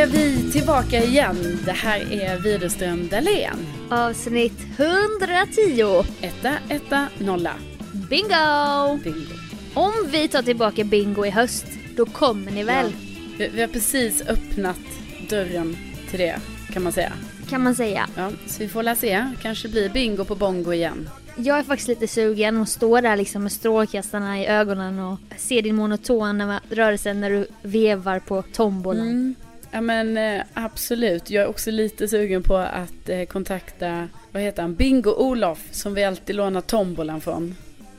är vi tillbaka igen. Det här är Widerström Dahlén. Avsnitt 110. Etta, etta, nolla. Bingo! Bingo. Om vi tar tillbaka bingo i höst, då kommer ni väl? Vi, vi har precis öppnat dörren till det, kan man säga. Kan man säga. Ja, så vi får la se. Kanske blir bingo på bongo igen. Jag är faktiskt lite sugen att stå där liksom med strålkastarna i ögonen och se din monotona rörelse när du vevar på tombolan. Mm. Ja men eh, absolut. Jag är också lite sugen på att eh, kontakta, vad heter han, Bingo-Olof som vi alltid lånar tombolan från.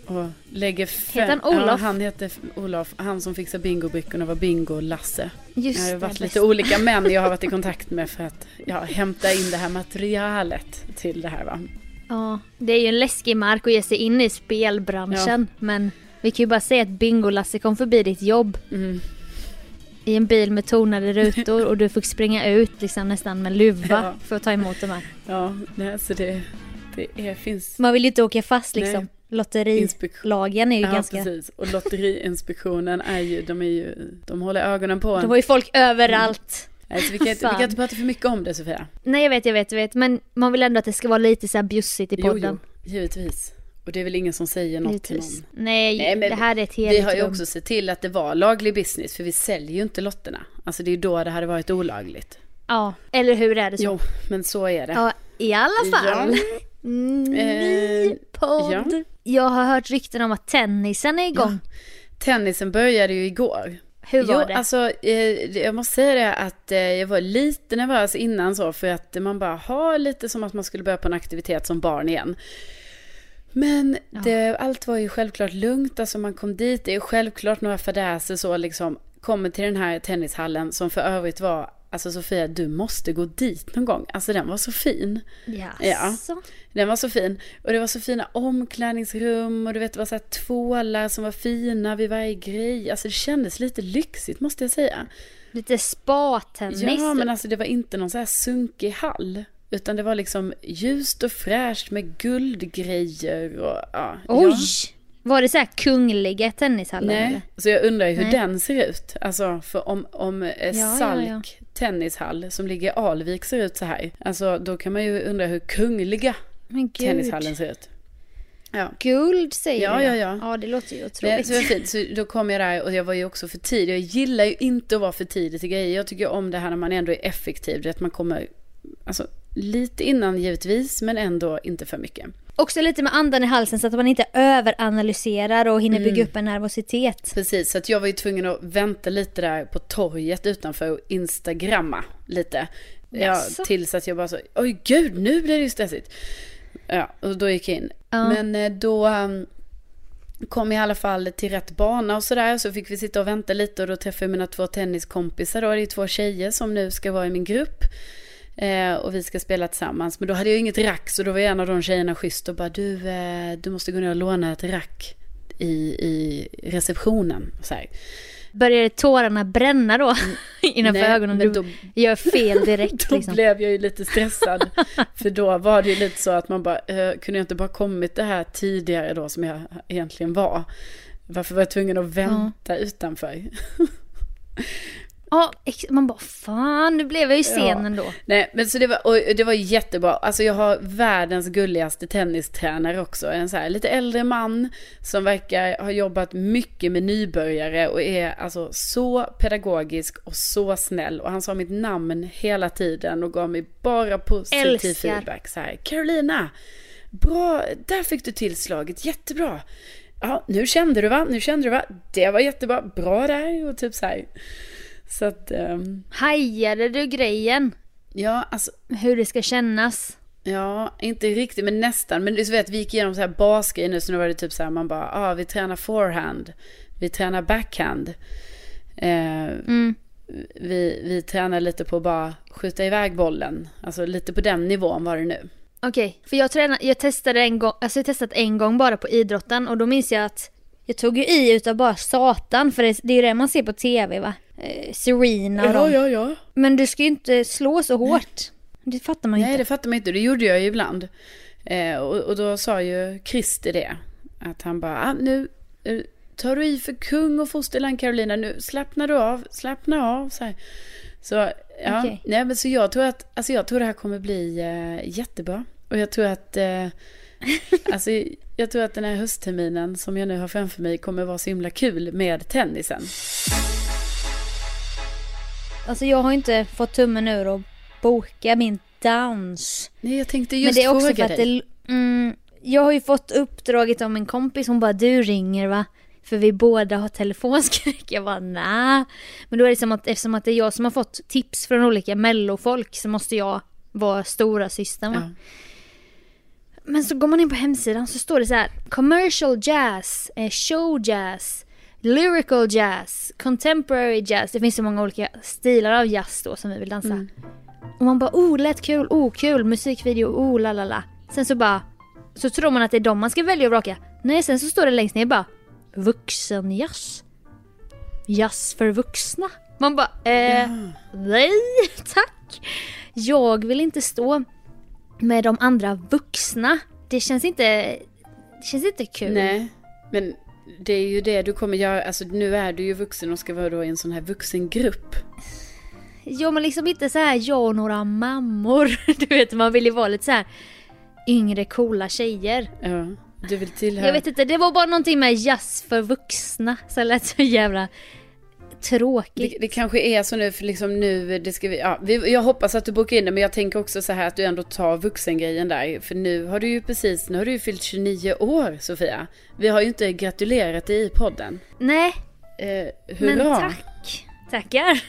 Och lägger fem... Heter han Olof? Ja, han heter Olof. Han som fixar bingobrickorna var Bingo-Lasse. Just Jag har det, varit lite bäst. olika män jag har varit i kontakt med för att ja, hämta in det här materialet till det här va. Ja, det är ju en läskig mark att ge sig in i spelbranschen. Men vi kan ju bara säga att Bingo-Lasse kom förbi ditt jobb Mm. I en bil med tonade rutor och du fick springa ut liksom nästan med luva Ja. för att ta emot de här. Ja, nej, så det, det är, finns Man vill ju inte åka fast liksom. Nej. Lotterilagen är ju Ja, ganska... precis. Och Lotteriinspektionen är ju, de är ju, de håller ögonen på en. De har ju folk överallt. Nej, så vi, kan inte, vi kan inte prata för mycket om det Sofia. Nej jag vet, jag vet, jag vet. Men man vill ändå att det ska vara lite så här bjussigt i Jo, podden. jo, givetvis. Och det är väl ingen som säger något till Givetvis. någon. Nej, Nej, men det här är ett Vi heligt har ju också sett till att det var laglig business, för vi säljer ju inte lotterna. Alltså det är ju då det hade varit olagligt. Ja, eller hur är det så? Jo, men så är det. Ja, i alla fall. Ny Eh, podd. ja. Jag har hört rykten om att tennisen är igång. Tennisen började ju igår. Hur var jo, det? alltså eh, jag måste säga det att eh, jag var lite nervös innan så för att man bara har lite som att man skulle börja på en aktivitet som barn igen. Men det, allt var ju självklart lugnt, alltså man kom dit, det är självklart några fadäser så liksom, kommer till den här tennishallen som för övrigt var, alltså Sofia du måste gå dit någon gång, alltså den var så fin. Ja. Jaså? Den var så fin. Och det var så fina omklädningsrum och du vet det var så här tvålar som var fina vid varje grej. Alltså det kändes lite lyxigt måste jag säga. Lite spa-tennis. Ja men alltså det var inte någon så här sunkig hall. Utan det var liksom ljust och fräscht med guldgrejer och ja. Oj! Ja. Var det så här kungliga tennishallar? Nej, eller? så jag undrar ju hur Nej. den ser ut. Alltså för om, om eh, ja, Salk ja. tennishall som ligger i Alvik ser ut så här. Alltså då kan man ju undra hur kungliga tennishallen ser ut. Ja. Guld säger Ja, du ja, ja. Ja, det låter ju Det, otroligt. så var fint. Så då kom jag där och jag var ju också för tidig. Jag gillar ju inte att vara för tidig till grejer. Jag tycker om det här när man ändå är effektiv. Det är att man kommer, alltså lite innan givetvis, men ändå inte för mycket. Också lite med andan i halsen så att man inte överanalyserar och hinner Mm. bygga upp en nervositet. Precis, så att jag var ju tvungen att vänta lite där på torget utanför och instagramma lite. Ja, tills att jag bara så, oj gud, nu blir det ju stressigt. Ja, och då gick jag in. Ja. Men eh, då um, kom jag i alla fall till rätt bana och sådär. Så fick vi sitta och vänta lite och då träffade jag mina två tenniskompisar. Då. Det är två tjejer som nu ska vara i min grupp. Eh, och vi ska spela tillsammans. Men då hade jag inget rack så då var en av de tjejerna schysst och bara du, eh, du måste gå ner och låna ett rack i, i receptionen. Så här. Började tårarna bränna då innanför Nej, ögonen? Du då- gör fel direkt Då liksom. blev jag ju lite stressad. för då var det ju lite så att man bara, eh, kunde jag inte bara kommit det här tidigare då som jag egentligen var? Varför var jag tvungen att vänta utanför? Ja, man bara fan nu blev jag ju sen Ja. ändå. Nej, men så det var, och det var jättebra. Alltså jag har världens gulligaste tennistränare också. En så här lite äldre man som verkar ha jobbat mycket med nybörjare och är alltså så pedagogisk och så snäll. Och han sa mitt namn hela tiden och gav mig bara positiv Älskar. feedback. Så här, Carolina, bra, där fick du tillslaget, jättebra. Ja, nu kände du va? Nu kände du va? Det var jättebra, bra där och typ så här. Så att, ehm, Hajade du grejen? ja, alltså Hur det ska kännas? Ja, inte riktigt men nästan. Men du vet, vi gick igenom så här basgrejer nu så nu var det typ så här man bara, ah, vi tränar forehand, vi tränar backhand. Eh, Mm. vi, vi tränar lite på att bara skjuta iväg bollen. Alltså lite på den nivån var det nu. Okej, för jag, tränar, jag testade en gång, alltså jag testat en gång bara på idrotten och då minns jag att jag tog ju i utav bara satan för det, det är ju det man ser på tv va? Eh, Serena och dem. ja, ja. Men du ska ju inte slå så hårt. Det fattar man ju Nej, inte. det fattar man inte. Det gjorde jag ju ibland. Eh, och, och då sa ju Christer det. Att han bara, ah, nu eh, tar du i för kung och fosterland Carolina. Nu slappnar du av, slappna av. Så, här. Så, ja, Okej. nej, men så jag tror att, alltså jag tror det här kommer bli eh, jättebra. Och jag tror att, eh, alltså jag tror att den här höstterminen som jag nu har framför mig kommer vara så himla kul med tennisen. Alltså jag har inte fått tummen ur och boka min dans. Nej, jag tänkte Men just det är också för att det, mm, jag har ju fått uppdraget av min kompis, hon bara du ringer va? För vi båda har telefonskräck. Jag bara nej. Men då är det som att eftersom att det är jag som har fått tips från olika mellofolk så måste jag vara stora systern va? Ja. Men så går man in på hemsidan så står det så här commercial jazz, eh, show jazz, lyrical jazz, contemporary jazz. Det finns så många olika stilar av jazz då som vi vill dansa. Mm. Och man bara oh lätt kul, oh kul, musikvideo, oh la la la. Sen så bara så tror man att det är de man ska välja och vraka. Nej sen så står det längst ner bara vuxenjazz. Jazz för vuxna. Man bara eh, Ja. nej tack. Jag vill inte stå med de andra vuxna. Det känns inte, det känns inte kul. Nej, men det är ju det du kommer göra. Alltså nu är du ju vuxen och ska vara då i en sån här vuxengrupp. Jo men liksom inte så här jag och några mammor. Du vet man vill ju vara lite så här yngre coola tjejer. Ja, du vill tillhöra. Jag vet inte, det var bara någonting med jazz för vuxna. Så det lät så jävla tråkigt. Det, det kanske är så nu, för liksom nu, det ska vi, ja, vi, jag hoppas att du bokar in det, men jag tänker också så här att du ändå tar vuxengrejen där. För nu har du ju precis, nu har du ju fyllt 29 år, Sofia. Vi har ju inte gratulerat dig i podden. Nej, Eh, hurra! men tack. Tackar.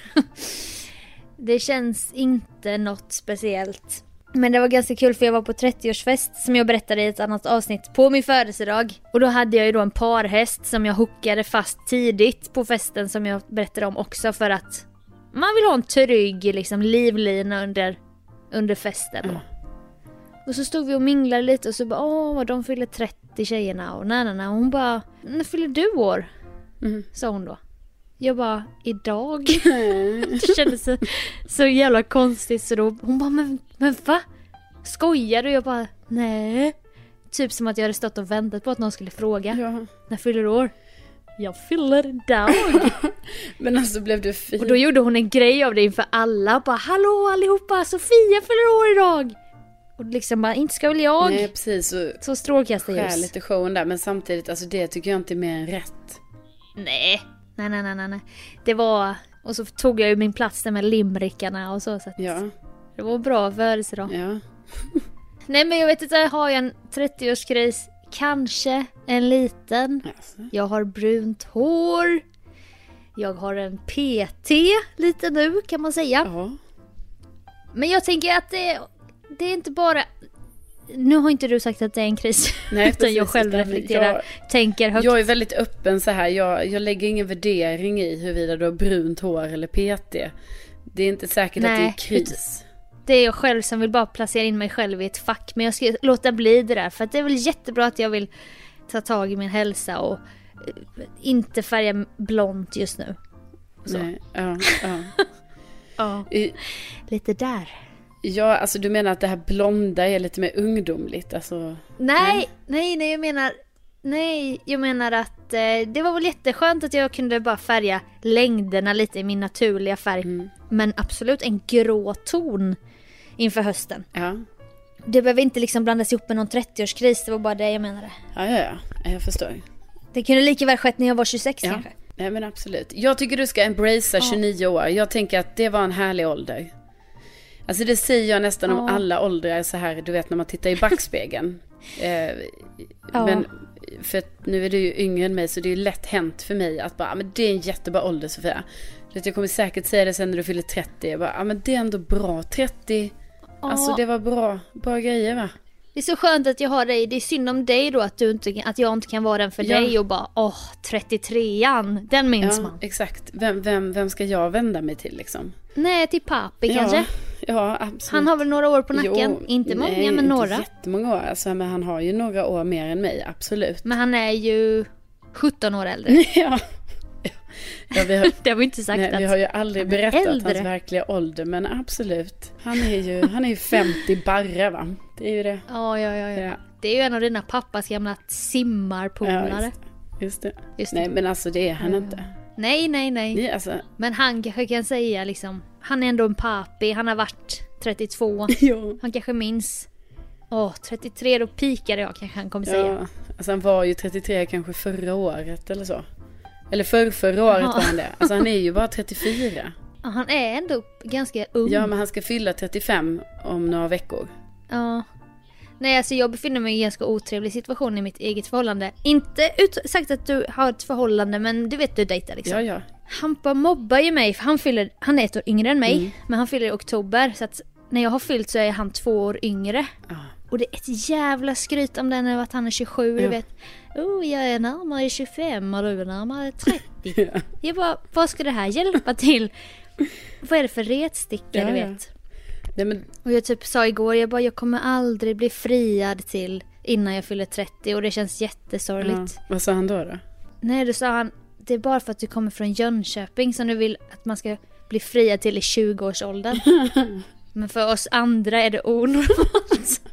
Det känns inte något speciellt. Men det var ganska kul för jag var på 30-årsfest som jag berättade i ett annat avsnitt på min födelsedag. Och då hade jag ju då en parhäst som jag hookade fast tidigt på festen som jag berättade om också för att man vill ha en trygg liksom, livlina under, under festen. Mm. Och så stod vi och minglade lite och så bara åh de fyller 30 tjejerna och nej nej nej. Och hon bara när fyller du år? Mm. Sa hon då. Jag bara idag. det kändes så, så jävla konstigt så då hon bara men, men va? Skojar du? Jag bara nej. Typ som att jag hade stått och väntat på att någon skulle fråga. Ja. När fyller du år? Jag fyller idag. Men alltså blev du fin? och då gjorde hon en grej av det inför alla. Bara hallå allihopa Sofia fyller år idag. Och liksom bara inte ska väl jag. Nej, precis. Så Så skär strålkastarljus. lite showen där, men samtidigt, alltså det tycker jag inte är mer än rätt. Nej. Nej, nej, nej, nej, nej. Det var... Och så tog jag ju min plats där med limrickarna och så. så Ja, Det var bra födelsedag. ja. Nej men jag vet inte, har jag en 30-årskris? Kanske en liten. Alltså. Jag har brunt hår. Jag har en PT lite nu kan man säga. Ja. Men jag tänker att det, det är inte bara... Nu har inte du sagt att det är en kris. Nej, utan jag precis, själv utan reflekterar, jag- tänker högt. Jag är väldigt öppen så här. Jag, jag lägger ingen värdering i huruvida du har brunt hår eller PT. Det är inte säkert att det är Nej, kris. Det är jag själv som vill bara placera in mig själv i ett fack. Men jag ska låta bli det där. För det är väl jättebra att jag vill ta tag i min hälsa och eh, inte färga blont just nu. Så. Nej, ja, ja. Ja. Lite där. Ja, alltså du menar att det här blonda är lite mer ungdomligt? Alltså, Nej, nej, nej jag menar... Nej, jag menar att eh, det var väl jätteskönt att jag kunde bara färga längderna lite i min naturliga färg. mm, Men absolut en grå ton inför hösten. ja. Det behöver inte liksom blandas ihop med någon 30-årskris, det var bara det jag menade. Ja, ja, ja, jag förstår. Det kunde lika väl skett när jag var 26 Ja. kanske. Nej men absolut. Jag tycker du ska embracea 29 år. Jag tänker att det var en härlig ålder. Alltså det säger jag nästan om Ja. alla åldrar så här, du vet när man tittar i backspegeln. eh, Ja. Men för nu är du ju yngre än mig så det är ju lätt hänt för mig att bara, "Ah, men det är en jättebra ålder Sofia. Jag kommer säkert säga det sen när du fyller 30. Jag bara, ja men det är ändå bra. 30, alltså Ja. det var bra, bra grejer va? Det är så skönt att jag har dig. Det är synd om dig då att, du inte, att jag inte kan vara den för Ja. dig och bara åh, 33an, den minns Ja, man. exakt. Vem, vem, vem ska jag vända mig till liksom? Nej, till papi kanske. Ja, ja absolut. Han har väl några år på nacken? Jo, inte många, nej, men några. Inte jättemånga år, alltså, men han har ju några år mer än mig, absolut. Men han är ju 17 år äldre. ja. ja, vi har, det har vi inte sagt nej, att... vi har ju aldrig berättat äldre. hans verkliga ålder, men absolut. Han är ju, han är ju 50 barre va? Det är ju det. Ja, ja, ja, ja. Ja, Det är ju en av dina pappas gamla simmarpolare. ja just det. Just det. Nej, men alltså det är han inte. Nej, nej, nej. Nej, alltså, Men han kanske kan säga liksom Han är ändå en papi, han har varit 32. Ja. Han kanske minns. Åh, 33 då pikade jag kanske han kommer säga. ja. Alltså han var ju 33 kanske förra året eller så. Eller för förra året Ja. var han det. Alltså han är ju bara 34. Ja, Han är ändå ganska ung. Ja men han ska fylla 35 om några veckor. Ja. Nej alltså jag befinner mig i en ganska otrevlig situation i mitt eget förhållande. Inte ut- sagt att du har ett förhållande men du vet du dejtar liksom. Ja ja. Hampa mobbar ju mig för han fyller, han är ett år yngre än mig. Mm. Men han fyller i oktober så att när jag har fyllt så är han två år yngre. ja. Och det är ett jävla skryt om den att han är 27, du Ja. vet. Oh, jag är närmare 25 och du är närmare 30. ja. Jag bara, vad ska det här hjälpa till? Vad är det för retsticka Ja, du ja. vet? Nej men Och jag typ sa igår, jag bara, jag kommer aldrig bli friad till innan jag fyller 30 och det känns ja. jättesorgligt. Vad sa han då då? Nej, då sa han, det är bara för att du kommer från Jönköping som du vill att man ska bli friad till i 20-årsåldern. Men för oss andra är det onormalt.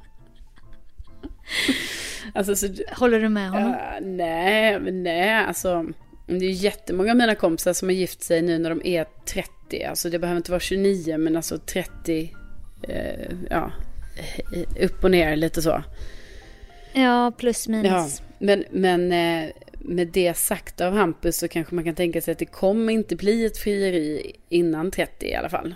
Alltså så, Håller du med honom? Ja, nej, men nej, alltså. Det är jättemånga av mina kompisar som har gift sig nu när de är 30. Alltså det behöver inte vara 29 men alltså 30. Eh, ja, upp och ner lite så. Ja, plus Ja, minus. men, men eh, med det sagt av Hampus så kanske man kan tänka sig att det kommer inte bli ett frieri innan 30 i alla fall.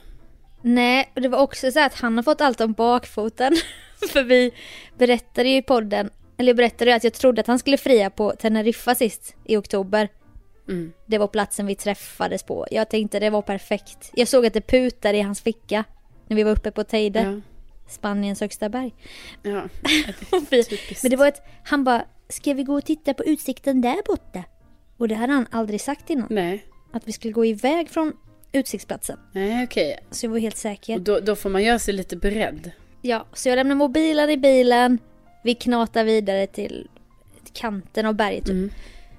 Nej, och det var också så att han har fått allt om bakfoten. För vi berättade ju i podden, eller jag berättade att jag trodde att han skulle fria på Teneriffa sist i oktober. Mm. Det var platsen vi träffades på. Jag tänkte det var perfekt. Jag såg att det putade i hans ficka när vi var uppe på Teide, Ja, Spaniens högsta berg. ja. Typiskt. Men det var ett, han bara, ska vi gå och titta på utsikten där borta? Och det hade han aldrig sagt innan. Nej, Att vi skulle gå iväg från utsiktsplatsen. nej okej. Så jag var helt säker. Och då, då får man göra sig lite beredd. Ja, så jag lämnar mobilen i bilen. Vi knatar vidare till kanten av berget. typ. Mm.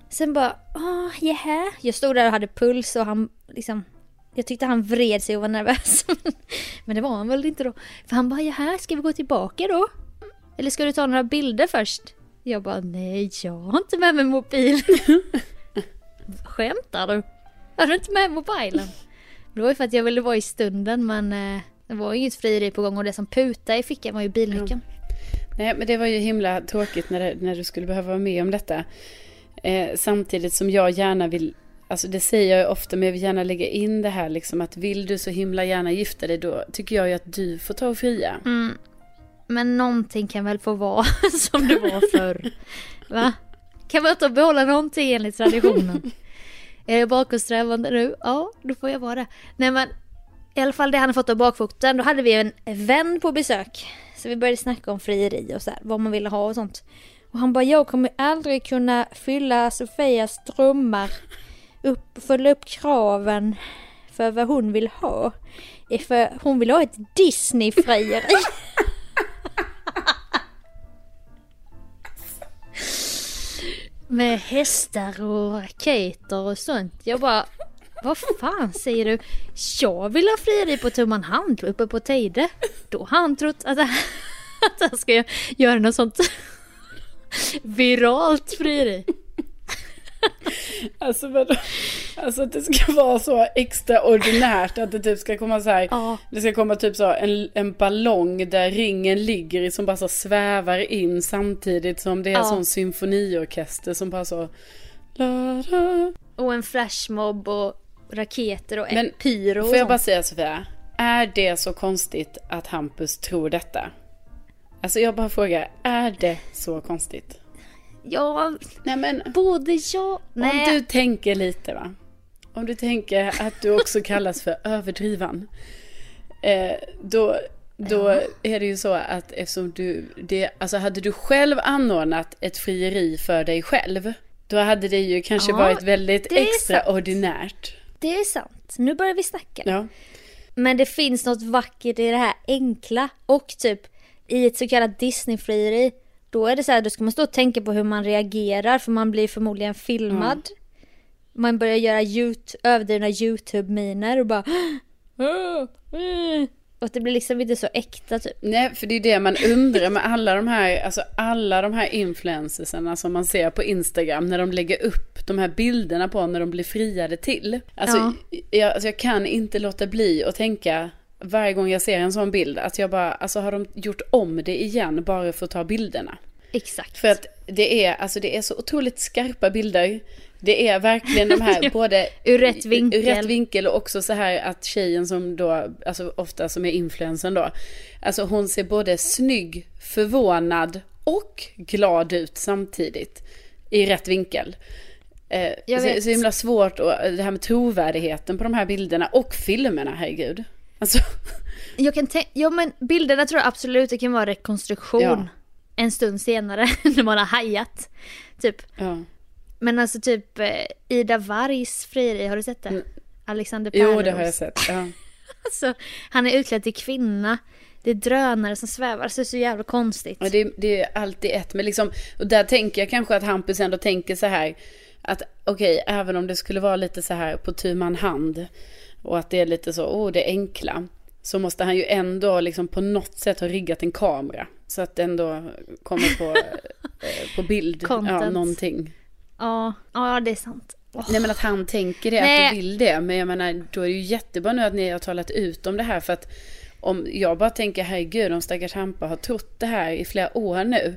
Sen bara, åh, yeah. Jag stod där och hade puls och han liksom jag tyckte han vred sig och var nervös. Men det var han väl inte då. För han bara, ja här, ska vi gå tillbaka då? Eller ska du ta några bilder först? Jag bara, nej, jag har inte med mig mobilen. Skämtar du? Har du inte med mobilen? Det var ju för att jag ville vara i stunden men eh, det var inget frieri på gång och det som putade i fickan var ju bilnyckeln. Nej, men det var ju himla tråkigt när, det, när du skulle behöva vara med om detta. Eh, samtidigt som jag gärna vill, alltså det säger jag ju ofta, men jag vill gärna lägga in det här liksom att vill du så himla gärna gifta dig, då tycker jag ju att du får ta och fria. Mm. Men någonting kan väl få vara som det var förr? Va? Kan man inte behålla någonting enligt traditionen? Är jag bakåtsträvande nu? Ja, då får jag vara det. Nej men, i alla fall det han har fått av bakfoten. Då hade vi en vän på besök. Så vi började snacka om frieri och så här, vad man ville ha och sånt. Och han bara, jag kommer aldrig kunna fylla Sofias drömmar. Upp, fylla upp kraven för vad hon vill ha. Eh, För hon vill ha ett Disney-frieri. Med hästar och raketer och sånt. Jag bara, vad fan säger du? Jag vill ha frieri på tumman hand uppe på Teide. Då har han trott att, att han ska göra något sånt viralt frieri. Alltså, vadå? alltså att det ska vara så extraordinärt att det typ ska komma så här. Ja. Det ska komma typ så en, en ballong där ringen ligger i som bara så svävar in samtidigt som det är Ja. sån symfoniorkester som bara så. La, la. Och en flashmob och raketer och Men pyro Får jag bara säga Sofia, är det så konstigt att Hampus tror detta? Alltså jag bara frågar, är det så konstigt? Ja, Nej men, både jag... om du tänker lite va. Om du tänker att du också kallas för överdrivan. Eh, då då är det ju så att eftersom du, det, alltså hade du själv anordnat ett frieri för dig själv. Då hade det ju kanske Ja, varit väldigt sant. extraordinärt. Det är sant. Nu börjar vi snacka. Ja. Men det finns något vackert i det här enkla och typ i ett så kallat Disney-frieri då är det så här, då ska man stå och tänka på hur man reagerar för man blir förmodligen filmad. Man börjar göra YouTube, överdrivna YouTube-miner och bara. Och det blir liksom inte så äkta typ. Nej, för det är det man undrar med alla de här, alltså alla de här influencersarna som man ser på Instagram när de lägger upp de här bilderna på när de blir friade till. Alltså, Ja. jag, alltså jag kan inte låta bli att tänka varje gång jag ser en sån bild att jag bara, alltså har de gjort om det igen bara för att ta bilderna? Exakt. För att det är, alltså det är så otroligt skarpa bilder. Det är verkligen de här både Ur rätt vinkel. ur rätt vinkel och också så här att tjejen som då, alltså ofta som är influensen då, alltså hon ser både snygg, förvånad och glad ut samtidigt i rätt vinkel. Eh, så, så himla svårt och det här med trovärdigheten på de här bilderna och filmerna, herregud. Alltså, Jag kan tänka, ja men bilderna tror jag absolut det kan vara rekonstruktion. Ja. En stund senare när man har hajat. Typ. ja. Men alltså typ eh, Ida Wargs frieri, har du sett det? Mm. Alexander Jo, Pärleros. det har jag sett. Ja. Alltså, han är utklädd till kvinna. Det är drönare som svävar, så det är så jävla konstigt. Och det, det är alltid ett, men liksom, och där tänker jag kanske att Hampus ändå tänker så här, att okej, även om det skulle vara lite så här på tu man hand, och att det är lite så, oh det enkla, så måste han ju ändå liksom på något sätt ha riggat en kamera, så att det ändå kommer på, eh, på bild, ja, någonting. Ja, ja det är sant. Åh. Nej men att han tänker det, Nej. att du vill det. Men jag menar, då är det ju jättebra nu att ni har talat ut om det här. För att om jag bara tänker, herregud, om stackars Hampa har trott det här i flera år nu.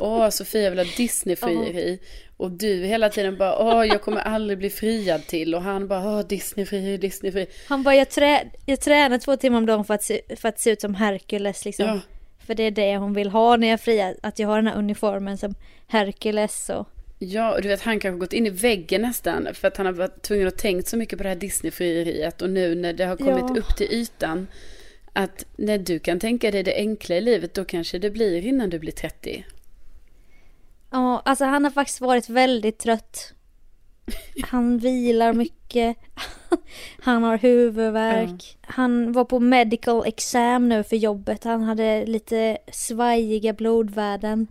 Åh, Sofia vill ha Disney-frieri. Och du hela tiden bara, åh, jag kommer aldrig bli friad till. Och han bara, åh, Disney-frieri, Disney-frieri. Han bara, jag, trä, jag tränar två timmar om dagen för att, se, för att se ut som Hercules liksom. Ja. För det är det hon vill ha när jag friar, att jag har den här uniformen som Hercules och... Ja, och du vet, han kanske gått in i väggen nästan. För att han har varit tvungen att tänkt så mycket på det här Disney-frieriet. Och nu när det har kommit Ja. upp till ytan. Att när du kan tänka dig det enkla i livet, då kanske det blir innan du blir 30. Ja, alltså han har faktiskt varit väldigt trött. Han vilar mycket. Han har huvudvärk. Han var på medical exam nu för jobbet. Han hade lite svajiga blodvärden.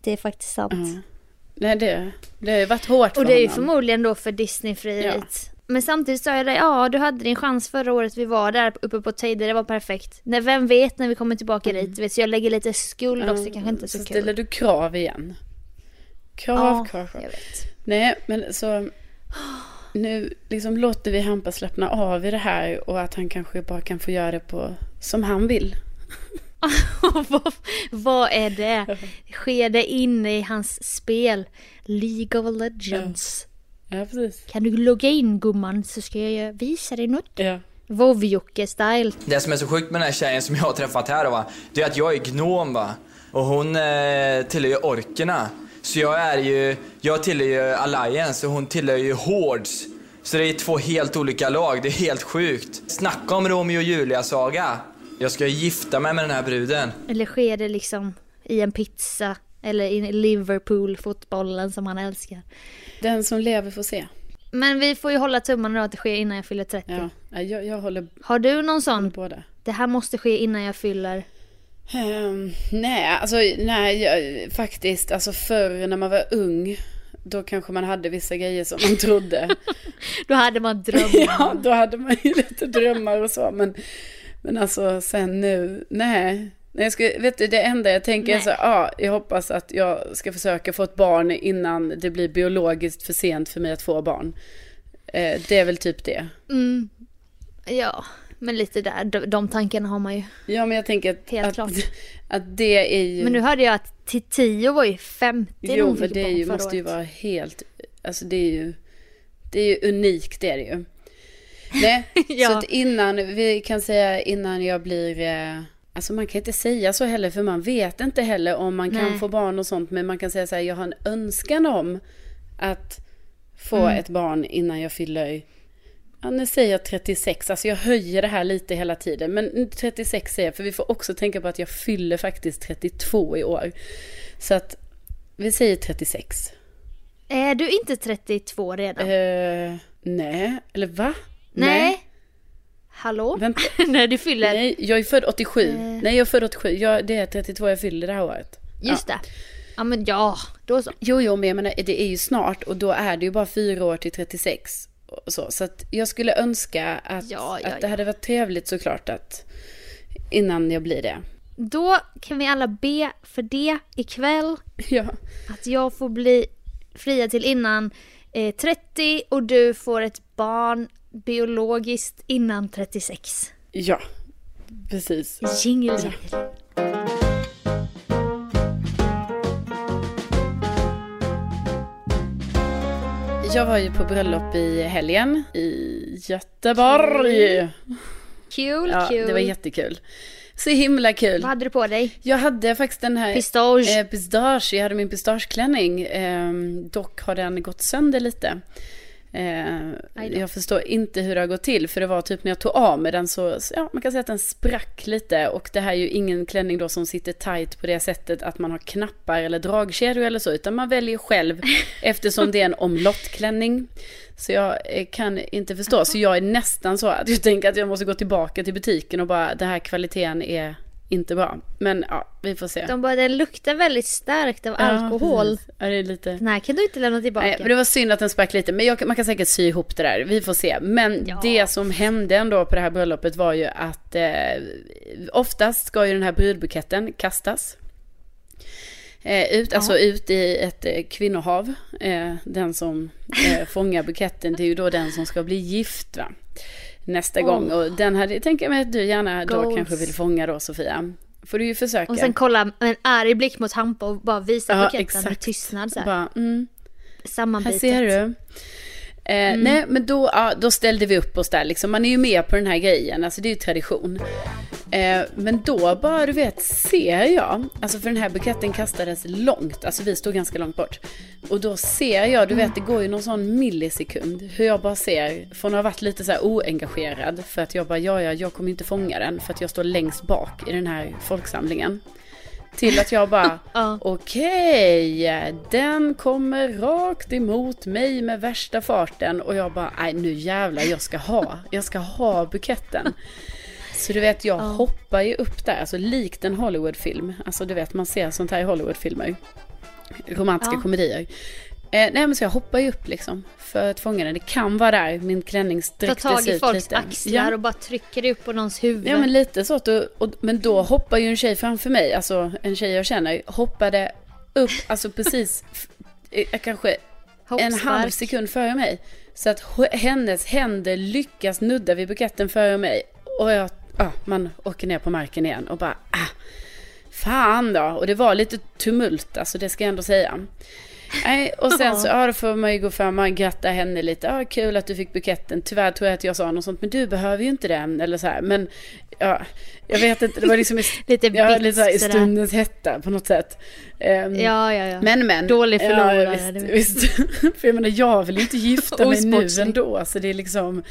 Det är faktiskt sant. Ja. Nej, det, det har ju varit hårt för Och det är ju förmodligen då för Disney-frieriet. Men samtidigt sa jag det, ja du hade din chans förra året vi var där uppe på Teide, det var perfekt. Nej, vem vet när vi kommer tillbaka dit, du vet, så jag lägger lite skuld också, det kanske inte så, så kul. ställer du krav igen. Krav, Ja, krav, krav. jag vet. Nej, men så... Nu liksom låter vi Hampa slappna av i det här och att han kanske bara kan få göra det på som han vill. vad, vad är det? Sker det inne i hans spel? League of Legends. Ja, precis. Kan du logga in gumman så ska jag visa dig något. Ja. Vovjocke-style. Det som är så sjukt med den här tjejen som jag har träffat här va, det är att jag är gnom va. Och hon eh, tillhör ju orkerna. Så jag är ju, jag tillhör ju Alliance och hon tillhör ju Hordes. Så det är två helt olika lag, det är helt sjukt. Snacka om Romeo och Julia-saga. Jag ska gifta mig med den här bruden. Eller sker det liksom i en pizza? Eller i Liverpool, fotbollen som han älskar. Den som lever får se. Men vi får ju hålla tummarna då att det sker innan jag fyller 30. Ja, ja, jag, jag håller Har du någon sån? båda. Det här måste ske innan jag fyller... Ehm, nej, alltså nej, jag, faktiskt, alltså förr när man var ung, då kanske man hade vissa grejer som man trodde. Då hade man drömmar. ja, då hade man ju lite drömmar och så, men, men alltså sen nu, nej. Nej, jag ska, vet du, det enda jag tänker är Nej. så, ja, jag hoppas att jag ska försöka få ett barn innan det blir biologiskt för sent för mig att få barn. Eh, det är väl typ det. Mm. Ja, men lite där. De, de tankarna har man ju. Ja, men jag tänker att, Helt att, klart. att det är ju... Men nu hörde jag att Tio var ju 50 när Jo, men det är ju, måste ju vara helt, alltså det är ju, det är ju unikt det är det ju. Nej, Ja. så att innan, vi kan säga innan jag blir, eh, alltså man kan inte säga så heller för man vet inte heller om man kan Nej. få barn och sånt, men man kan säga så här, jag har en önskan om att få Mm. ett barn innan jag fyller, ja nu säger jag 36, alltså jag höjer det här lite hela tiden, men 36 säger jag, för vi får också tänka på att jag fyller faktiskt 32 i år. Så att vi säger 36. Är du inte 32 redan? Eh, nej, eller va? Nej. Hallå? Vänta. När du fyller... Nej, jag är född 87. Eh. Nej, jag är född 87. Jag, det är 32 jag fyller det här året. Just det. Ja men ja, då så. Jo, jo, men jag menar, det är ju snart och då är det ju bara fyra år till 36. Så, så att jag skulle önska att, Ja, ja, att det ja. hade varit trevligt såklart att innan jag blir det. Då kan vi alla be för det ikväll. Ja. Att jag får bli fria till innan eh, 30 och du får ett barn biologiskt innan 36. Ja, precis. Jingle jingle. Jag var ju på bröllop i helgen i Göteborg. Kul, Ja, kul. det var jättekul. Så himla kul. Vad hade du på dig? Jag hade faktiskt den här Pistage. eh, pistage. Jag hade min pistageklänning. Eh, dock har den gått sönder lite. Eh, jag förstår inte hur det har gått till. För det var typ när jag tog av med den så, så ja, man kan säga att den sprack lite. Och det här är ju ingen klänning då som sitter tight på det sättet att man har knappar eller dragkedjor eller så. Utan man väljer själv eftersom det är en omlottklänning. Så jag eh, kan inte förstå. Så jag är nästan så att jag tänker att jag måste gå tillbaka till butiken och bara, den här kvaliteten är inte bra. Men ja, vi får se. De bara, den luktar väldigt starkt av Ja, alkohol. precis. Ja, det är lite... Den här kan du inte lämna tillbaka. Nej, men det var synd att den sprack lite. Men jag, man kan säkert sy ihop det där. Vi får se. Men Ja. det som hände ändå på det här bröllopet var ju att eh, oftast ska ju den här brudbuketten kastas. Eh, ut, alltså ut i ett eh, kvinnohav. Eh, den som eh, fångar buketten, det är ju då den som ska bli gift va? Nästa Åh. gång. Och den här, det tänker jag mig att du gärna då Goals. kanske vill fånga då Sofia. Får du ju försöka. Och sen kolla med en arg blick mot Hampa och bara visa Ja, buketten exakt. med tystnad så här. Bara, mm. Här Sammanbitet. ser du. Eh, Nej, men då, ja, då ställde vi upp oss där liksom. Man är ju med på den här grejen, alltså det är ju tradition. Eh, men då bara, du vet, ser jag, alltså för den här buketten kastades långt, alltså vi stod ganska långt bort. Och då ser jag, du vet, det går ju någon sån millisekund, hur jag bara ser, från att ha varit lite så här oengagerad, för att jag bara, ja, ja, jag kommer inte fånga den, för att jag står längst bak i den här folksamlingen. Till att jag bara, Ja. okej, den kommer rakt emot mig med värsta farten. Och jag bara, nej nu jävlar, jag ska ha, jag ska ha buketten. Så du vet, jag Ja. hoppar ju upp där, alltså likt en Hollywoodfilm. Alltså du vet, man ser sånt här i Hollywoodfilmer. Romantiska Ja. komedier. Eh, nej men så jag hoppar ju upp liksom, för att fånga den. Det kan vara där min klänning Ta sträcktes tag i ut folks lite. axlar Ja. och bara trycker upp på någons huvud. Ja men lite så. att- Och, och, men då hoppar ju en tjej framför mig, alltså en tjej jag känner, hoppade upp, alltså precis, eh, kanske en Hoppspark. halv sekund före mig. Så att hennes händer lyckas nudda vid buketten före mig. Och jag, ja, man åker ner på marken igen och bara, ah, fan då. Och det var lite tumult, alltså det ska jag ändå säga. Nej, och sen så, ja då får man ju gå fram och gratta henne lite. Ja, kul att du fick buketten. Tyvärr tror jag att jag sa något sånt, men du behöver ju inte den. Eller så här. Men, ja, jag vet inte, det var liksom i, Lite ja, bitsk lite så här, i stundens hetta på något sätt. Ehm, Ja, ja, ja. men men. Dålig förlorare, Ja, visst, visst. För jag menar, jag vill inte gifta mig nu ändå. Så det är liksom,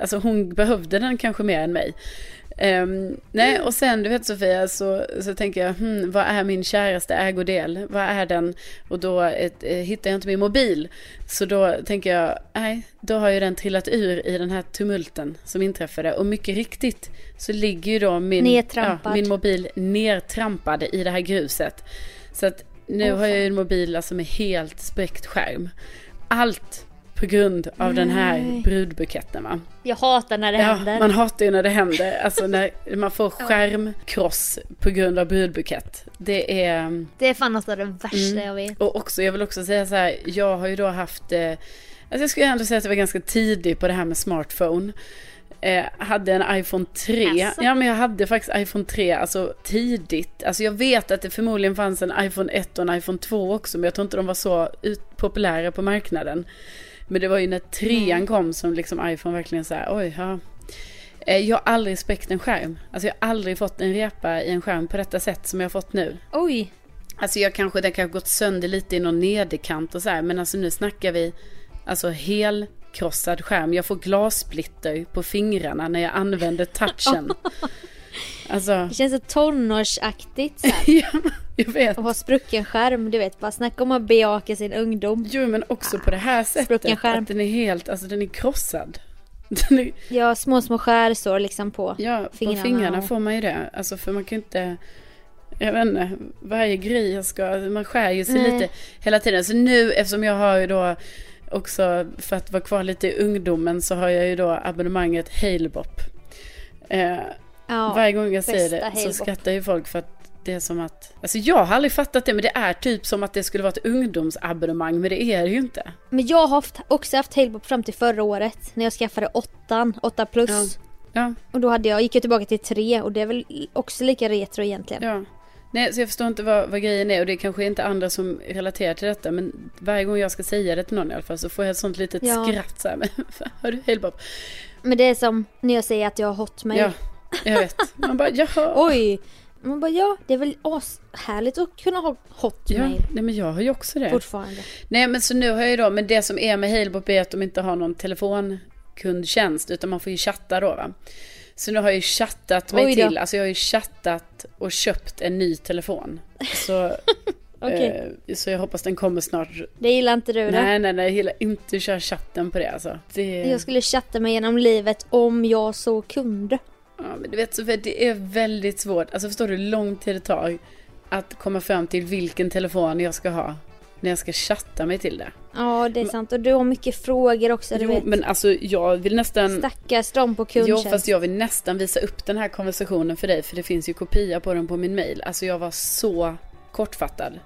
alltså hon behövde den kanske mer än mig. Ehm, nej, och sen du vet Sofia, så, så tänker jag, hmm, vad är min käraste ägodel? Vad är den? Och då ett, eh, hittar jag inte min mobil. Så då tänker jag, nej, då har ju den trillat ur i den här tumulten som inträffade. Och mycket riktigt så ligger ju då min, Nedtrampad. min mobil nertrampad i det här gruset. Så att nu Åh, har jag ju en mobil alltså med helt spräckt skärm. Allt på grund av den här Nej. brudbuketten va. Jag hatar när det Ja, händer. man hatar ju när det händer. Alltså när man får skärmkross på grund av brudbukett. Det är... Det är fan något av det värsta Mm. jag vet. Och också, jag vill också säga så här, jag har ju då haft... Eh, alltså jag skulle ändå säga att jag var ganska tidig på det här med smartphone. Eh, hade en iPhone 3. Asså? Ja men jag hade faktiskt iPhone 3, alltså tidigt. Alltså jag vet att det förmodligen fanns en iPhone 1 och en iPhone 2 också, men jag tror inte de var så ut, populära på marknaden. Men det var ju när trean kom som liksom iPhone verkligen så här, oj, ja. Eh, Jag har aldrig spräckt en skärm. Alltså jag har aldrig fått en repa i en skärm på detta sätt som jag har fått nu. Oj. Alltså jag kanske, den kanske gått sönder lite i någon nederkant och så här. Men alltså nu snackar vi alltså helkrossad skärm. Jag får glassplitter på fingrarna när jag använder touchen. Alltså, Det känns så tonårsaktigt så ja, jag vet. Och ha sprucken skärm, du vet. Bara snacka om att bejaka sin ungdom. Jo men också på det här sättet. Sprucken skärm. Att den är helt, alltså den är krossad. Den är, Ja, små, små skärsår liksom på. ja, på Fingrarna fingrarna och- får man ju det. Alltså för man kan ju inte, jag vet inte, varje grej jag ska, man skär ju sig Nej. lite hela tiden. Så nu eftersom jag har ju då också, för att vara kvar lite i ungdomen, så har jag ju då abonnemanget Halebop. Eh, Ja, Varje gång jag säger det så skrattar ju folk för att det är som att... Alltså jag har aldrig fattat det men det är typ som att det skulle vara ett ungdomsabonnemang men det är det ju inte. Men jag har haft, också haft Halebop fram till förra året när jag skaffade åttan, 8 plus. Ja. Ja, Och då hade jag, gick jag tillbaka till 3 och det är väl också lika retro egentligen. ja. Nej, så jag förstår inte vad, vad grejen är och det är kanske inte andra som relaterar till detta men varje gång jag ska säga det till någon i alla fall så får jag ett sånt litet Ja. skratt så här. Men, har du Halebop? Men det är som när jag säger att jag har hotmail. Ja, jag vet. Man bara jaha. Oj! Man bara ja, det är väl ashärligt att kunna ha Ja, hotmail nej men jag har ju också det. fortfarande. Nej men så nu har jag ju då, men det som är med Halebop är att de inte har någon telefonkundtjänst utan man får ju chatta då va. Så nu har jag ju chattat mig till, alltså jag har ju chattat och köpt en ny telefon. Så, Okej, eh, så jag hoppas den kommer snart. det gillar inte du då? Nej nej nej, jag gillar inte att köra chatten på det alltså. Det, Jag skulle chatta mig genom livet om jag så kunde. Ja, men du vet för det är väldigt svårt, alltså förstår du hur lång tid det tar att komma fram till vilken telefon jag ska ha när jag ska chatta mig till det. Ja, det är sant. Och du har mycket frågor också, du Jo, vet. men alltså jag vill nästan... Stackars de på Jo, kundtjänst. fast jag vill nästan visa upp den här konversationen för dig, för det finns ju kopia på den på min mail. Alltså jag var så kortfattad.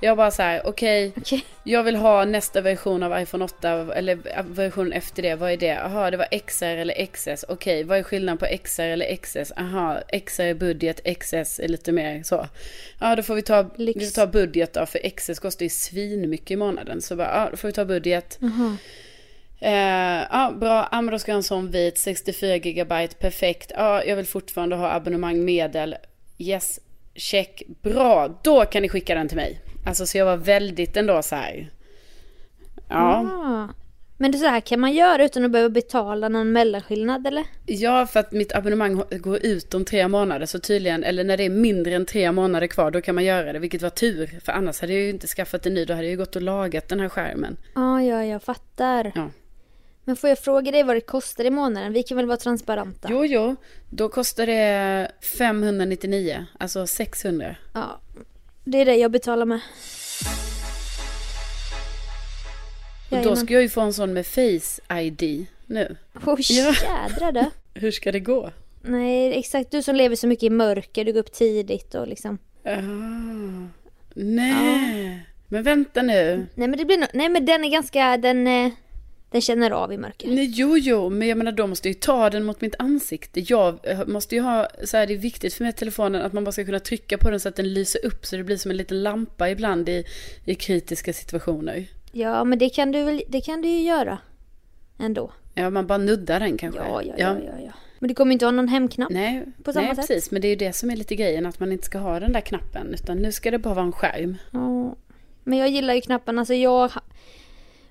Jag bara så här, okej, Okej. jag vill ha nästa version av iPhone 8, eller versionen efter det, vad är det? Jaha, det var XR eller XS, okej, vad är skillnaden på XR eller XS? Aha, XR är budget, XS är lite mer så. Ja, då får vi ta, Lyx. vi får ta budget då, för XS kostar ju svin mycket i månaden. Så bara, ja, då får vi ta budget. Jaha. Eh, ja, bra. Ja, men då ska jag ha en sån vit. 64 gigabyte, perfekt. Ja, jag vill fortfarande ha abonnemang medel. Yes, check. Bra, då kan ni skicka den till mig. Alltså så jag var väldigt ändå så här. Ja, Ah. Men det så här kan man göra utan att behöva betala någon mellanskillnad eller? ja, för att mitt abonnemang går ut om tre månader så tydligen, eller när det är mindre än tre månader kvar, då kan man göra det, vilket var tur. För annars hade jag ju inte skaffat en ny, då hade jag ju gått och lagat den här skärmen. Ja, ja, jag fattar. Ja. Men får jag fråga dig vad det kostar i månaden? Vi kan väl vara transparenta? Jo, jo, då kostar det 599, alltså 600. Ja. Det är det jag betalar med. Och då ska jag ju få en sån med Face ID nu. Oj, Ja. jädrar det. Hur ska det gå? Nej, exakt. Du som lever så mycket i mörker, du går upp tidigt och liksom. Ah, nej, men vänta nu. Nej men det blir nog, nej men den är ganska, den, eh, den känner av i mörker. Nej, jo, jo, men jag menar då måste ju ta den mot mitt ansikte. Jag eh, måste ju ha, så här, det är viktigt för mig telefonen att man bara ska kunna trycka på den så att den lyser upp så det blir som en liten lampa ibland i, i kritiska situationer. Ja men det kan du väl, det kan du ju göra. Ändå. Ja, man bara nuddar den kanske. Ja, ja, ja, ja, ja. Men du kommer inte ha någon hemknapp? Nej, På samma nej sätt. precis. Men det är ju det som är lite grejen, att man inte ska ha den där knappen. Utan nu ska det bara vara en skärm. Ja. Men jag gillar ju knappen, alltså jag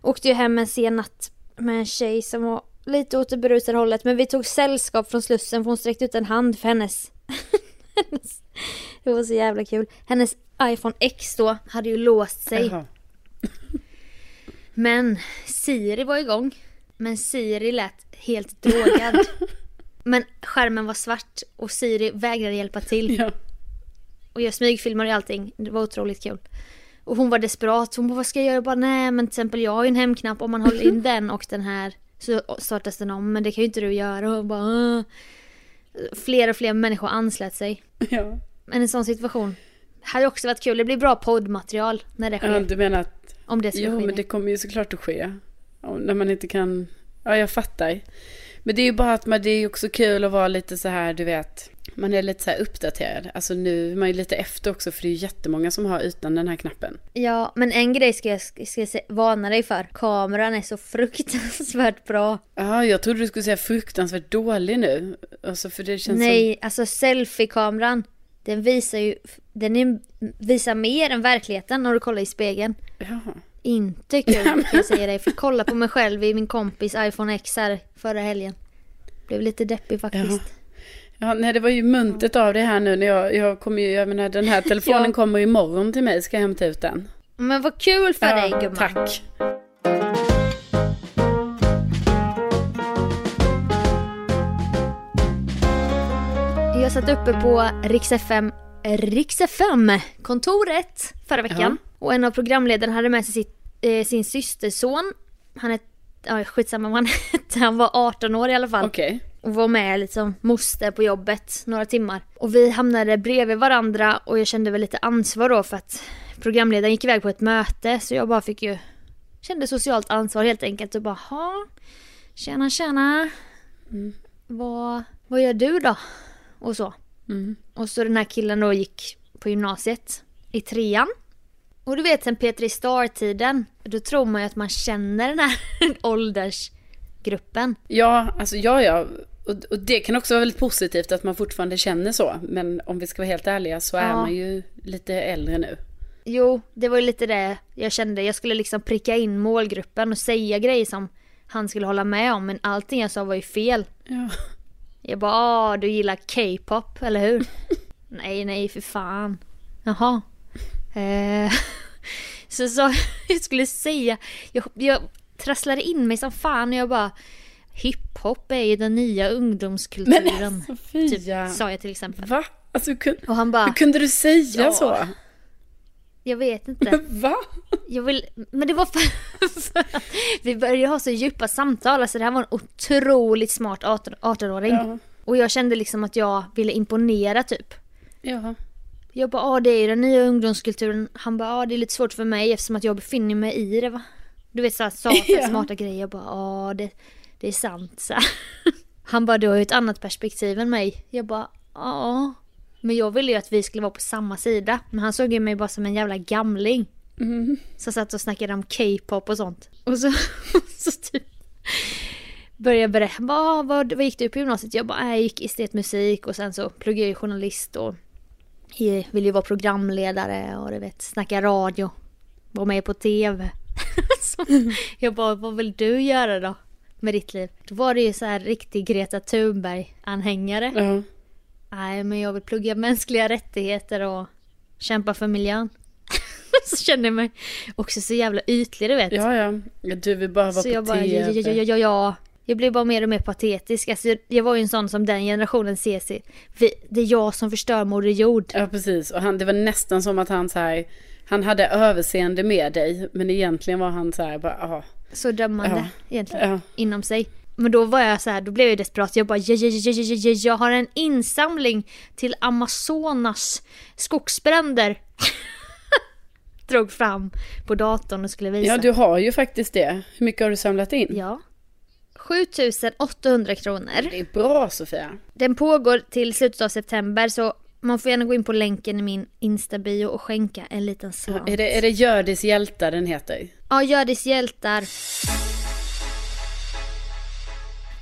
åkte ju hem en sen natt med en tjej som var lite åt det berusade hållet. Men vi tog sällskap från Slussen för hon sträckte ut en hand för hennes... hennes det var så jävla kul. Hennes iPhone X då hade ju låst sig. Jaha. Men Siri var igång. Men Siri lät helt drogad. Men skärmen var svart och Siri vägrade hjälpa till. Ja. Och jag smygfilmade allting. Det var otroligt kul. Och hon var desperat. Hon bara, vad ska jag göra? Jag bara, nej men till exempel jag har ju en hemknapp. Om man håller in den och den här så startas den om. Men det kan ju inte du göra. Och hon bara, "Åh." Fler och fler människor anslöt sig. ja. Men en sån situation hade också varit kul. Det blir bra poddmaterial när det sker. ja, du menar att om det skulle Jo, ske. men det kommer ju såklart att ske. Och när man inte kan... Ja, jag fattar. Men det är ju bara att man, det är också kul att vara lite så här, du vet. Man är lite så här uppdaterad. Alltså nu är man ju lite efter också, för det är ju jättemånga som har utan den här knappen. Ja, men en grej ska jag, ska jag varna dig för. Kameran är så fruktansvärt bra. Ja, jag trodde du skulle säga fruktansvärt dålig nu. Alltså, för det känns Nej, alltså selfie-kameran. Den visar ju, den är, visar mer än verkligheten när du kollar i spegeln. som... Ja. Inte kul kan jag säga dig. För kolla på mig själv i min kompis iPhone X här förra helgen. Blev lite deppig faktiskt. Jaha. Ja, nej, det var ju muntet av det här nu när jag, jag kommer ju, jag menar den här telefonen Ja. kommer imorgon till mig, ska jag hämta ut den. Men vad kul för dig gumman. Tack. Jag satt uppe på Rix FM, Rix FM kontoret förra veckan. Och en av programledarna hade med sig sitt, eh, sin systerson. Han är, ja skitsamma vad han hette, han var 18 år i alla fall. Okej. Och var med liksom moster på jobbet några timmar. Och vi hamnade bredvid varandra och jag kände väl lite ansvar då för att programledaren gick iväg på ett möte så jag bara fick ju kände socialt ansvar helt enkelt och bara ha Tjena tjena Mm. vad, vad gör du då? Och så. Mm. Och så den här killen då gick på gymnasiet i trean. Och du vet sen Petri Star-tiden, då tror man ju att man känner den här åldersgruppen. Ja, alltså ja, ja. Och, och det kan också vara väldigt positivt att man fortfarande känner så. Men om vi ska vara helt ärliga så är Ja. man ju lite äldre nu. Jo, det var ju lite det jag kände. Jag skulle liksom pricka in målgruppen och säga grejer som han skulle hålla med om. Men allting jag sa var ju fel. Ja. Jag bara, ah, du gillar K-pop, eller hur? nej, nej, för fan. Jaha. Eh, så sa jag skulle säga, jag, jag trasslade in mig som fan och jag bara, hiphop är ju den nya ungdomskulturen. Men Sofia. typ, sa jag till exempel. Va? Alltså hur kunde, Och han bara, hur kunde du säga Ja. så? jag vet inte. Va? Jag vill, men det var för, att vi började ha så djupa samtal. Alltså det här var en otroligt smart 18 18-åring. Ja. Och jag kände liksom att jag ville imponera typ. Ja. Jag bara, ah, det är ju den nya ungdomskulturen. Han bara, ah, det är lite svårt för mig eftersom att jag befinner mig i det va. Du vet såhär, sa för Ja. smarta grejer. Jag bara, ah, det, det är sant så. Han bara, du har ju ett annat perspektiv än mig. Jag bara, ja. Men jag ville ju att vi skulle vara på samma sida. Men han såg ju mig bara som en jävla gamling. Mm. Som satt och snackade om K-pop och sånt. Och så, så typ började berätta, vad, vad, vad gick du på gymnasiet? Jag bara, "Nej, jag gick estetmusik och sen så pluggade jag journalist och jag ville ju vara programledare och du vet, snacka radio. Vara med på TV. jag bara, vad vill du göra då? Med ditt liv? Då var det ju så här riktig Greta Thunberg-anhängare. Ja. Nej, men jag vill plugga mänskliga rättigheter och kämpa för miljön. så kände jag mig också så jävla ytlig, du vet. ja, ja. Du vill bara vara så på jag bara, ja, ja, ja, ja, ja. Jag blev bara mer och mer patetisk. Alltså, jag- var ju en sån som den generationen ser sig. Det är jag som förstör Moder Jord. Ja, precis. Och han, det var nästan som att han så här, han hade överseende med dig. Men egentligen var han så här, bara, aha. Så dömande Ja. egentligen. Ja. Inom sig. Men då var jag så här, då blev jag desperat. Jag bara, ja, ja, ja, ja, ja, ja, jag har en insamling till Amazonas skogsbränder. Drog fram på datorn och skulle visa. Ja, du har ju faktiskt det. Hur mycket har du samlat in? Ja. 7800 kronor. Det är bra Sofia. Den pågår till slutet av september så man får gärna gå in på länken i min Insta-bio och skänka en liten slant. Är det, är det Hjördis hjältar den heter? Ja, Hjördis hjältar.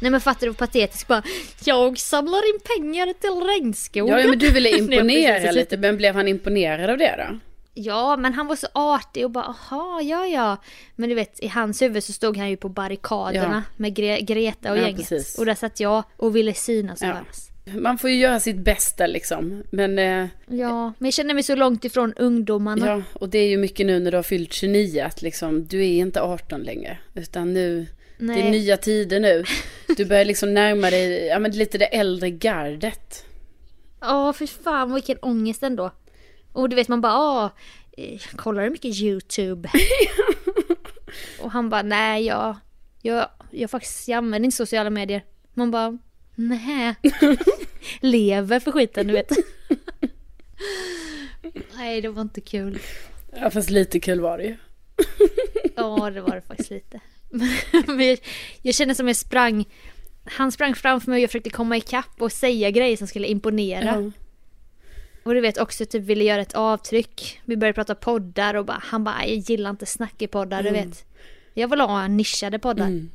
Nej men fattar du vad patetiskt bara Jag samlar in pengar till regnskogen. Ja, men du ville imponera lite. Men blev han imponerad av det då? Ja men han var så artig och bara aha ja ja. Men du vet i hans huvud så stod han ju på barrikaderna med Gre- Greta och Ja, gänget. precis. Och där satt jag och ville synas och Ja. höras. Man får ju göra sitt bästa liksom. Men ja. Ja men jag känner mig så långt ifrån ungdomarna. ja, och det är ju mycket nu när du har fyllt 29 att liksom du är inte 18 längre. Utan nu, det är Nej. nya tider nu. Du börjar liksom närma dig, ja men lite det äldre gardet. Ja, för fan vilken ångest ändå. Och du vet man bara, ah, eh, kollar du mycket YouTube? och han bara, nej jag, jag, jag faktiskt jag använder inte sociala medier. Man bara, nej. Lever för skiten du vet. nej det var inte kul. Ja fast lite kul var det ju. Ja det var det faktiskt lite. Men jag, jag kände som jag sprang, han sprang framför mig och jag försökte komma ikapp och säga grejer som skulle imponera. Ja. Och du vet också typ ville göra ett avtryck. Vi började prata poddar och bara, han bara jag gillar inte snack i poddar du vet. Jag vill ha nischade poddar. Mm.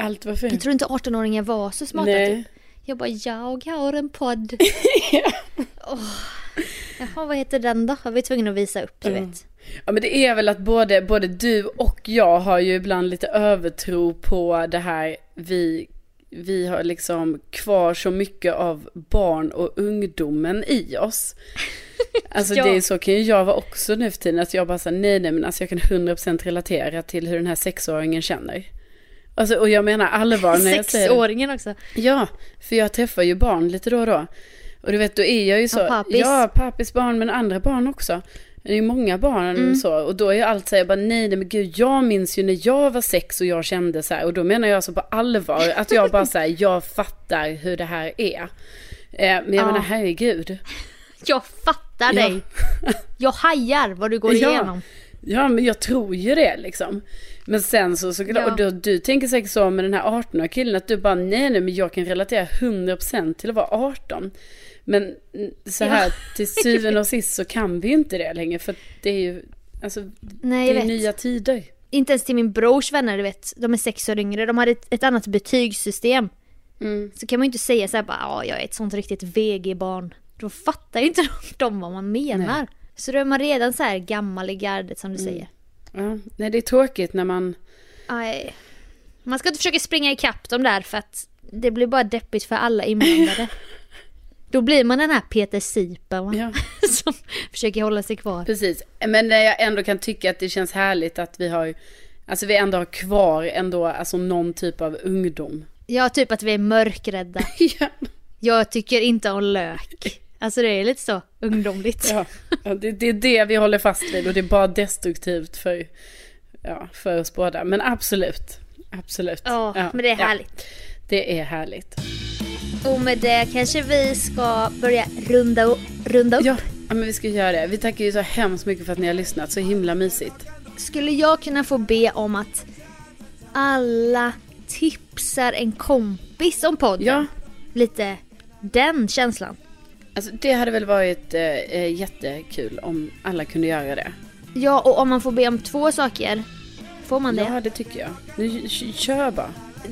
Allt var Jag fint. tror inte 18-åringar var så smarta Nej. typ. Jag bara jag har en podd. Åh. Jaha vad heter den då? Jag var tvungen att visa upp du Ja. vet. Ja men det är väl att både, både du och jag har ju ibland lite övertro på det här vi, vi har liksom kvar så mycket av barn och ungdomen i oss. Alltså Ja. det är så kan ju jag vara också nu för tiden att jag bara säger nej nej men alltså jag kan 100% relatera till hur den här sexåringen känner. Alltså och jag menar allvar när jag säger. Sexåringen också. Ja, för jag träffar ju barn lite då och då. Och du vet, då är jag ju så. Ja, pappis. Ja, pappis barn, men andra barn också. Det är många barn så. Och då är ju allt så här, jag bara nej, nej men gud, jag minns ju när jag var sex och jag kände så här. Och då menar jag alltså på allvar att jag bara här, jag fattar hur det här är. Eh, men jag Ja. menar herregud. Jag fattar Ja. dig. Jag hajar vad du går igenom. Ja, men jag tror ju det liksom. Men sen så, så Ja. och då, du tänker säkert så med den här 18-åriga killen att du bara nej, nej, men jag kan relatera 100% till att vara 18. Men så här Ja. till syvende och sist så kan vi ju inte det längre för det är ju, alltså, Nej, det är nya tider. Inte ens till min brors vänner, du vet. De är sex år yngre. De hade ett, ett annat betygssystem. Mm. Så kan man ju inte säga så här bara, ja, jag är ett sånt riktigt VG-barn. Då fattar ju inte de vad man menar. Så då är man redan så här gammal i gardet som du Mm. säger. Ja, nej det är tråkigt när man, Aj. Man ska inte försöka springa ikapp dem där för att det blir bara deppigt för alla inblandade. Då blir man den här Peter Sipen ja som försöker hålla sig kvar. precis. Men när jag ändå kan tycka att det känns härligt att vi har, alltså vi ändå har kvar ändå, alltså någon typ av ungdom. Ja, typ att vi är mörkrädda. ja. Jag tycker inte om lök. Alltså det är lite så ungdomligt. Ja, ja det, det är det vi håller fast vid och det är bara destruktivt för, ja, för oss båda. Men absolut, absolut. Ja, men det är ja, härligt. det är härligt. Och med det kanske vi ska börja runda, runda upp. Ja, ja, men vi ska göra det. Vi tackar ju så hemskt mycket för att ni har lyssnat. Så himla mysigt. Skulle jag kunna få be om att alla tipsar en kompis om podden? Ja, Lite den känslan. Alltså det hade väl varit eh, eh, jättekul om alla kunde göra det. Ja, och om man får be om två saker, får man det? Ja, det tycker jag. Nu kör bara.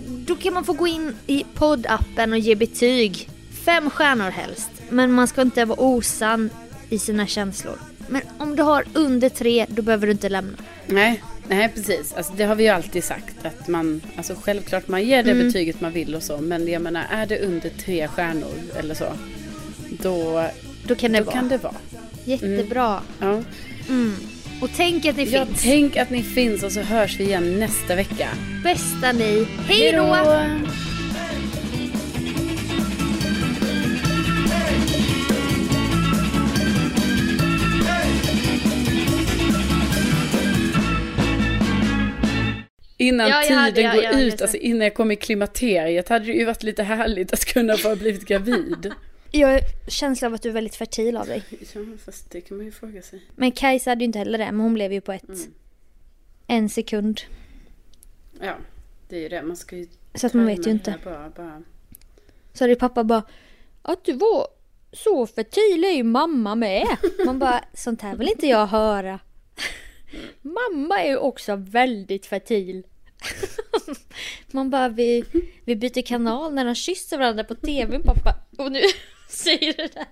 Då kan man få gå in i poddappen och ge betyg. Fem stjärnor helst. Men man ska inte vara osann i sina känslor. Men om du har under tre, då behöver du inte lämna. Nej, nej precis. Alltså, det har vi ju alltid sagt. Att man, alltså självklart man ger det Mm. betyget man vill och så. Men jag menar, är det under tre stjärnor eller så. Då, Då kan det då vara. kan det vara. Jättebra. Ja. Mm. Och tänk att ni Ja, finns. tänk att ni finns och så hörs vi igen nästa vecka. Bästa ni. Hej då! Innan Ja, jag hade- tiden jag- går hade ut, så. alltså innan jag kom i klimakteriet hade det ju varit lite härligt att kunna få ha blivit gravid. Jag har känsla av att du är väldigt fertil av dig. Ja, fast det kan man ju fråga sig. Men Kajsa hade ju inte heller det, men hon blev ju på ett... Mm. En sekund. Ja, det är ju det. Man ska ju... Så att man vet ju inte. Bara, bara. Så hade pappa bara Att du var så fertil är ju mamma med. Man bara, sånt här vill inte jag höra. mamma är ju också väldigt fertil. Man bara, vi, vi byter kanal när de kysser varandra på tvn pappa. Och nu säger du det här.